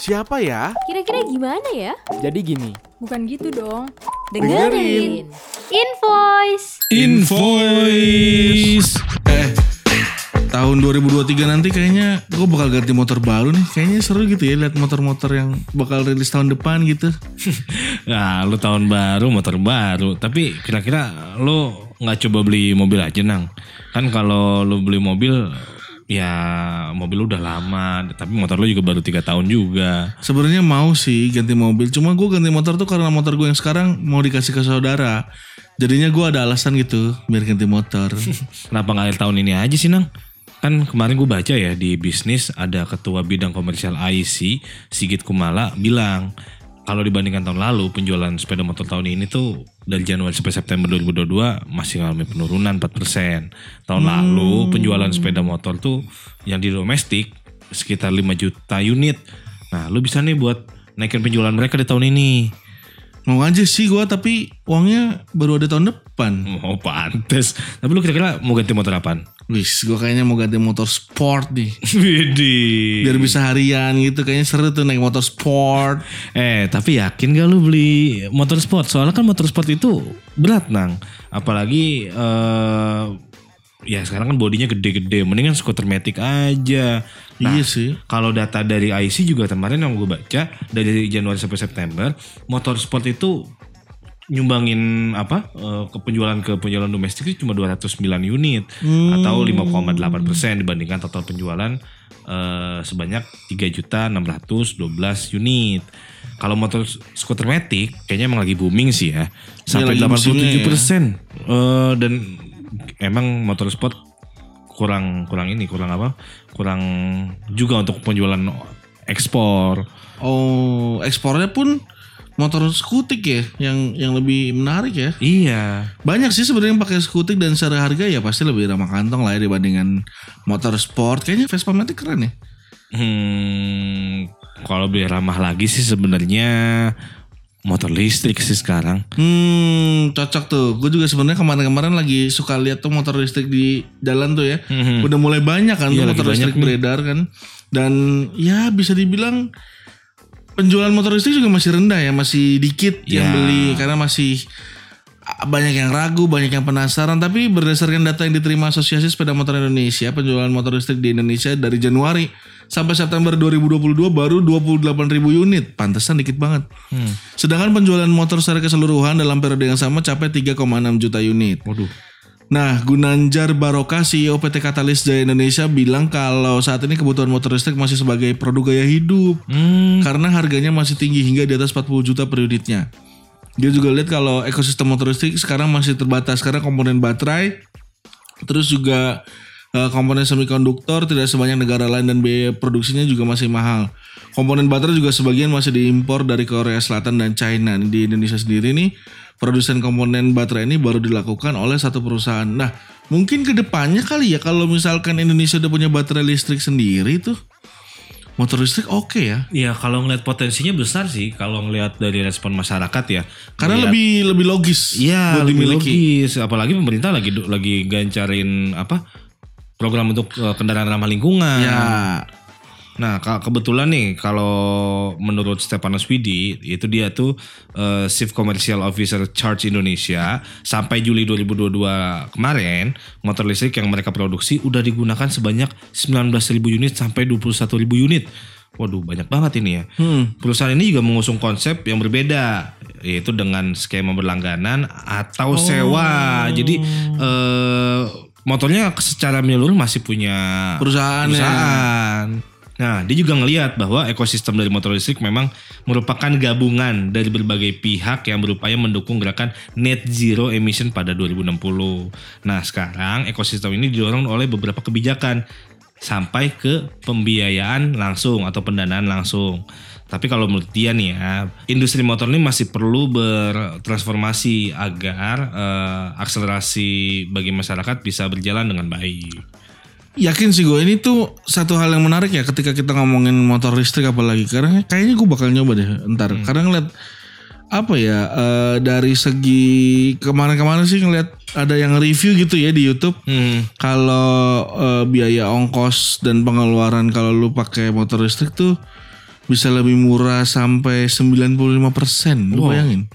Siapa ya? Kira-kira gimana ya? Jadi gini, Bukan gitu dong. Dengerin. Invoice. Invoice. Eh, tahun 2023 nanti kayaknya gue bakal ganti motor baru nih. Kayaknya seru gitu ya lihat motor-motor yang bakal rilis tahun depan gitu. Nah, lu tahun baru, motor baru. Tapi kira-kira lu nggak coba beli mobil aja, Nang? Kan kalau lu beli mobil, ya mobil lu udah lama. Tapi motor lu juga baru tiga tahun juga. Sebenarnya mau sih ganti mobil, cuma gue ganti motor tuh karena motor gue yang sekarang mau dikasih ke saudara. Jadinya gue ada alasan gitu biar ganti motor. Kenapa nggak akhir tahun ini aja sih, Nang? Kan kemarin gue baca ya di bisnis ada ketua bidang komersial IC, Sigit Kumala, bilang kalau dibandingkan tahun lalu penjualan sepeda motor tahun ini tuh dari Januari sampai September 2022 masih mengalami penurunan 4%. Tahun lalu penjualan sepeda motor tuh yang di domestik sekitar 5 juta unit. Nah, lu bisa nih buat naikin penjualan mereka di tahun ini. mau aja sih gue tapi uangnya baru ada tahun depan. Oh, pantes. Tapi lu kira-kira mau ganti motor apaan? Wis, gue kayaknya mau ganti motor sport nih. Widih. Biar bisa harian gitu, kayaknya seru tuh naik motor sport. Eh tapi yakin gak lu beli motor sport? Soalnya kan motor sport itu berat nang. Apalagi eh ya sekarang kan bodinya gede-gede. Mendingan skuter matic aja. Nah, Iya sih. Kalau data dari IC juga kemarin yang gue baca dari Januari sampai September, motor sport itu nyumbangin apa eh, ke penjualan ke penjualan domestik itu cuma 209 unit atau 5,8 persen dibandingkan total penjualan eh, sebanyak 3 juta 612 unit. Kalau motor skuter matic kayaknya emang lagi booming sih ya sampai lagi musimnya 87 ya. persen dan emang motor sport kurang kurang ini kurang apa kurang juga untuk penjualan ekspor. Oh, ekspornya pun motor skutik ya yang yang lebih menarik ya. Iya. Banyak sih sebenarnya yang pakai skutik dan secara harga ya pasti lebih ramah kantong lah ya dibandingkan motor sport. Kayaknya Vespa Matic keren ya. Hmm, kalau lebih ramah lagi sih sebenarnya motor listrik sih sekarang. Hmm, cocok tuh. Gue juga sebenarnya kemarin-kemarin lagi suka lihat tuh motor listrik di jalan tuh ya. Udah mulai banyak kan Iya, tuh motor listrik nih. beredar kan. Dan ya bisa dibilang penjualan motor listrik juga masih rendah ya, masih dikit yang Ya. beli karena masih banyak yang ragu, banyak yang penasaran. Tapi berdasarkan data yang diterima Asosiasi Sepeda Motor Indonesia, penjualan motor listrik di Indonesia dari Januari sampai September 2022 baru 28 ribu unit. Pantesan dikit banget. Sedangkan penjualan motor secara keseluruhan dalam periode yang sama capai 3,6 juta unit. Waduh. Nah, Gunanjar Baroka, CEO PT Katalis Jaya Indonesia bilang kalau saat ini kebutuhan motor listrik masih sebagai produk gaya hidup. Hmm. Karena harganya masih tinggi hingga di atas 40 juta per unitnya. Dia juga lihat kalau ekosistem motor listrik sekarang masih terbatas karena komponen baterai, terus juga eh, komponen semikonduktor tidak sebanyak negara lain dan biaya produksinya juga masih mahal. Komponen baterai juga sebagian masih diimpor dari Korea Selatan dan China. Di Indonesia sendiri nih, produsen komponen baterai ini baru dilakukan oleh satu perusahaan. Nah, mungkin ke depannya kali ya kalau misalkan Indonesia udah punya baterai listrik sendiri tuh, motor listrik oke ya. Iya kalau ngeliat potensinya besar sih kalau ngeliat dari respon masyarakat ya. Karena Ngeliat- lebih lebih logis Iya lebih dimiliki. logis. Apalagi pemerintah lagi lagi gancarin apa program untuk eh, kendaraan ramah lingkungan. Ya, Nah, kebetulan nih kalau menurut Stepanus Widi itu dia tuh eh, Chief Commercial Officer Charge Indonesia sampai Juli 2022 kemarin motor listrik yang mereka produksi udah digunakan sebanyak 19.000 unit sampai 21.000 unit. Waduh, banyak banget ini ya. Perusahaan ini juga mengusung konsep yang berbeda yaitu dengan skema berlangganan atau sewa. Jadi eh motornya secara menyeluruh masih punya Perusahaan ya. Nah, dia juga ngelihat bahwa ekosistem dari motor listrik memang merupakan gabungan dari berbagai pihak yang berupaya mendukung gerakan net zero emission pada 2060. Nah, sekarang ekosistem ini didorong oleh beberapa kebijakan sampai ke pembiayaan langsung atau pendanaan langsung. Tapi kalau menurut dia nih ya, industri motor ini masih perlu bertransformasi agar eh, akselerasi bagi masyarakat bisa berjalan dengan baik. Yakin sih gue ini tuh satu hal yang menarik ya ketika kita ngomongin motor listrik apalagi karena kayaknya gue bakal nyoba deh ntar karena ngeliat apa ya eh, dari segi kemarin-kemarin sih ngeliat ada yang review gitu ya di YouTube Hmm. kalau eh, biaya ongkos dan pengeluaran kalau lu pakai motor listrik tuh bisa lebih murah sampai 95%. Lu Wow. bayangin?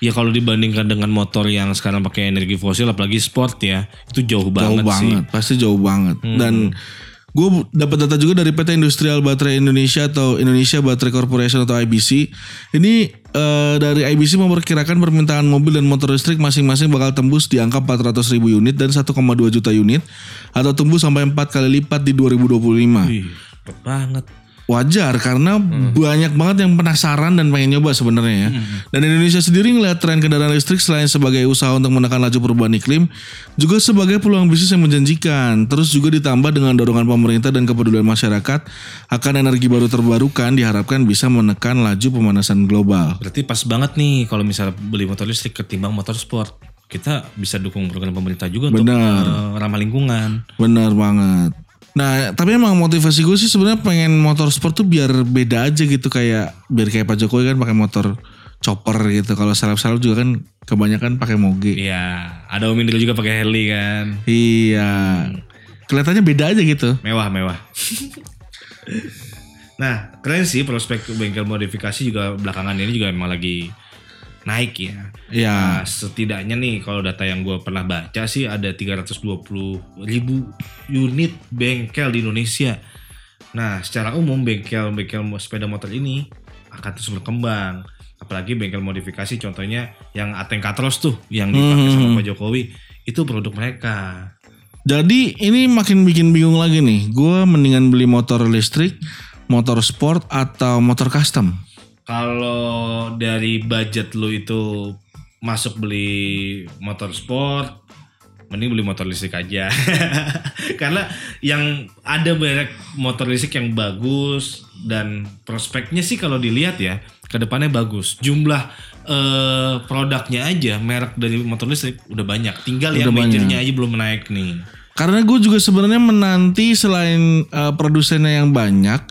Ya kalau dibandingkan dengan motor yang sekarang pakai energi fosil apalagi sport ya, itu jauh banget, jauh sih. banget, pasti jauh banget. Dan gue dapat data juga dari PT Industrial Baterai Indonesia atau Indonesia Battery Corporation atau IBC. Ini eh, dari IBC memperkirakan permintaan mobil dan motor listrik masing-masing bakal tembus di angka 400 ribu unit dan 1,2 juta unit atau tumbuh sampai 4 kali lipat di 2025. Wih, cepet banget. Wajar karena banyak banget yang penasaran dan pengen nyoba sebenarnya ya. Dan Indonesia sendiri ngeliat tren kendaraan listrik selain sebagai usaha untuk menekan laju perubahan iklim, juga sebagai peluang bisnis yang menjanjikan. Terus juga ditambah dengan dorongan pemerintah dan kepedulian masyarakat akan energi baru terbarukan diharapkan bisa menekan laju pemanasan global. Berarti pas banget nih kalau misalnya beli motor listrik ketimbang motor sport. Kita bisa dukung program pemerintah juga untuk Benar. eh, ramah lingkungan. Benar banget. Nah, tapi emang motivasi gue sih sebenarnya pengen motor sport tuh biar beda aja gitu kayak biar kayak Pak Jokowi kan pakai motor chopper gitu. Kalau seleb-seleb juga kan kebanyakan pakai moge. Iya, ada Om Indra juga pakai Harley kan. Iya. Kelihatannya beda aja gitu. Mewah, mewah. nah, keren sih prospek bengkel modifikasi juga belakangan ini juga emang lagi naik ya. Iya. Nah, setidaknya nih kalau data yang gue pernah baca sih ada 320 ribu unit bengkel di Indonesia. Nah, secara umum bengkel-bengkel sepeda motor ini akan terus berkembang. Apalagi bengkel modifikasi contohnya yang Ateng Katros tuh yang dipakai sama Pak Jokowi itu produk mereka. Jadi ini makin bikin bingung lagi nih. Gue mendingan beli motor listrik, motor sport atau motor custom. Kalau dari budget lu itu masuk beli motor sport, mending beli motor listrik aja. Karena yang ada merek motor listrik yang bagus dan prospeknya sih kalau dilihat ya ke depannya bagus. Jumlah eh, produknya aja merek dari motor listrik udah banyak. Tinggal yang Udah banyak. majornya aja belum naik nih. Karena gue juga sebenarnya menanti selain uh, produsennya yang banyak,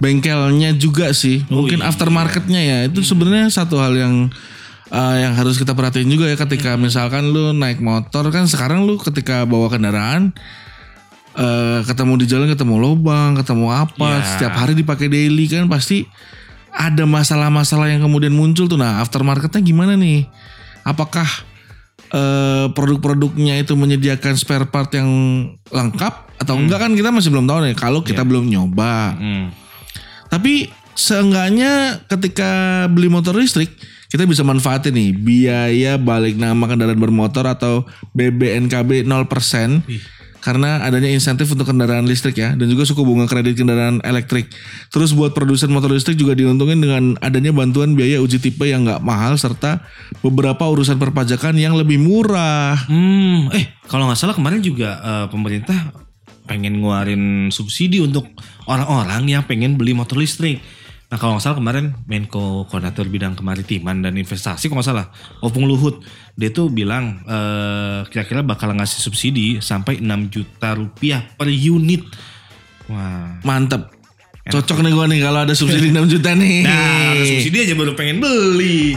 bengkelnya juga sih. Mungkin iya. aftermarketnya ya. Itu sebenarnya satu hal yang uh, yang harus kita perhatiin juga ya ketika misalkan lu naik motor kan sekarang lu ketika bawa kendaraan eh ketemu di jalan ketemu lubang, ketemu apa, Ya. setiap hari dipakai daily kan pasti ada masalah-masalah yang kemudian muncul tuh. Nah, aftermarketnya gimana nih? Apakah eh, produk-produknya itu menyediakan spare part yang lengkap atau enggak kan kita masih belum tahu nih. Kalau kita belum nyoba. Hmm. Tapi seenggaknya ketika beli motor listrik kita bisa manfaatin nih biaya balik nama kendaraan bermotor atau BBNKB 0% karena adanya insentif untuk kendaraan listrik ya dan juga suku bunga kredit kendaraan elektrik. Terus buat produsen motor listrik juga diuntungin dengan adanya bantuan biaya uji tipe yang nggak mahal serta beberapa urusan perpajakan yang lebih murah. Hmm, eh kalau nggak salah kemarin juga eh, pemerintah pengen ngeluarin subsidi untuk orang-orang yang pengen beli motor listrik. Nah kalau nggak salah kemarin Menko Koordinator Bidang Kemaritiman dan Investasi kalau nggak salah Opung Luhut dia tuh bilang eh, kira-kira bakal ngasih subsidi sampai 6 juta rupiah per unit. Wah. Mantep. Cocok nih gua nih kalau ada subsidi 6 juta nih. Nah, ada subsidi aja baru pengen beli.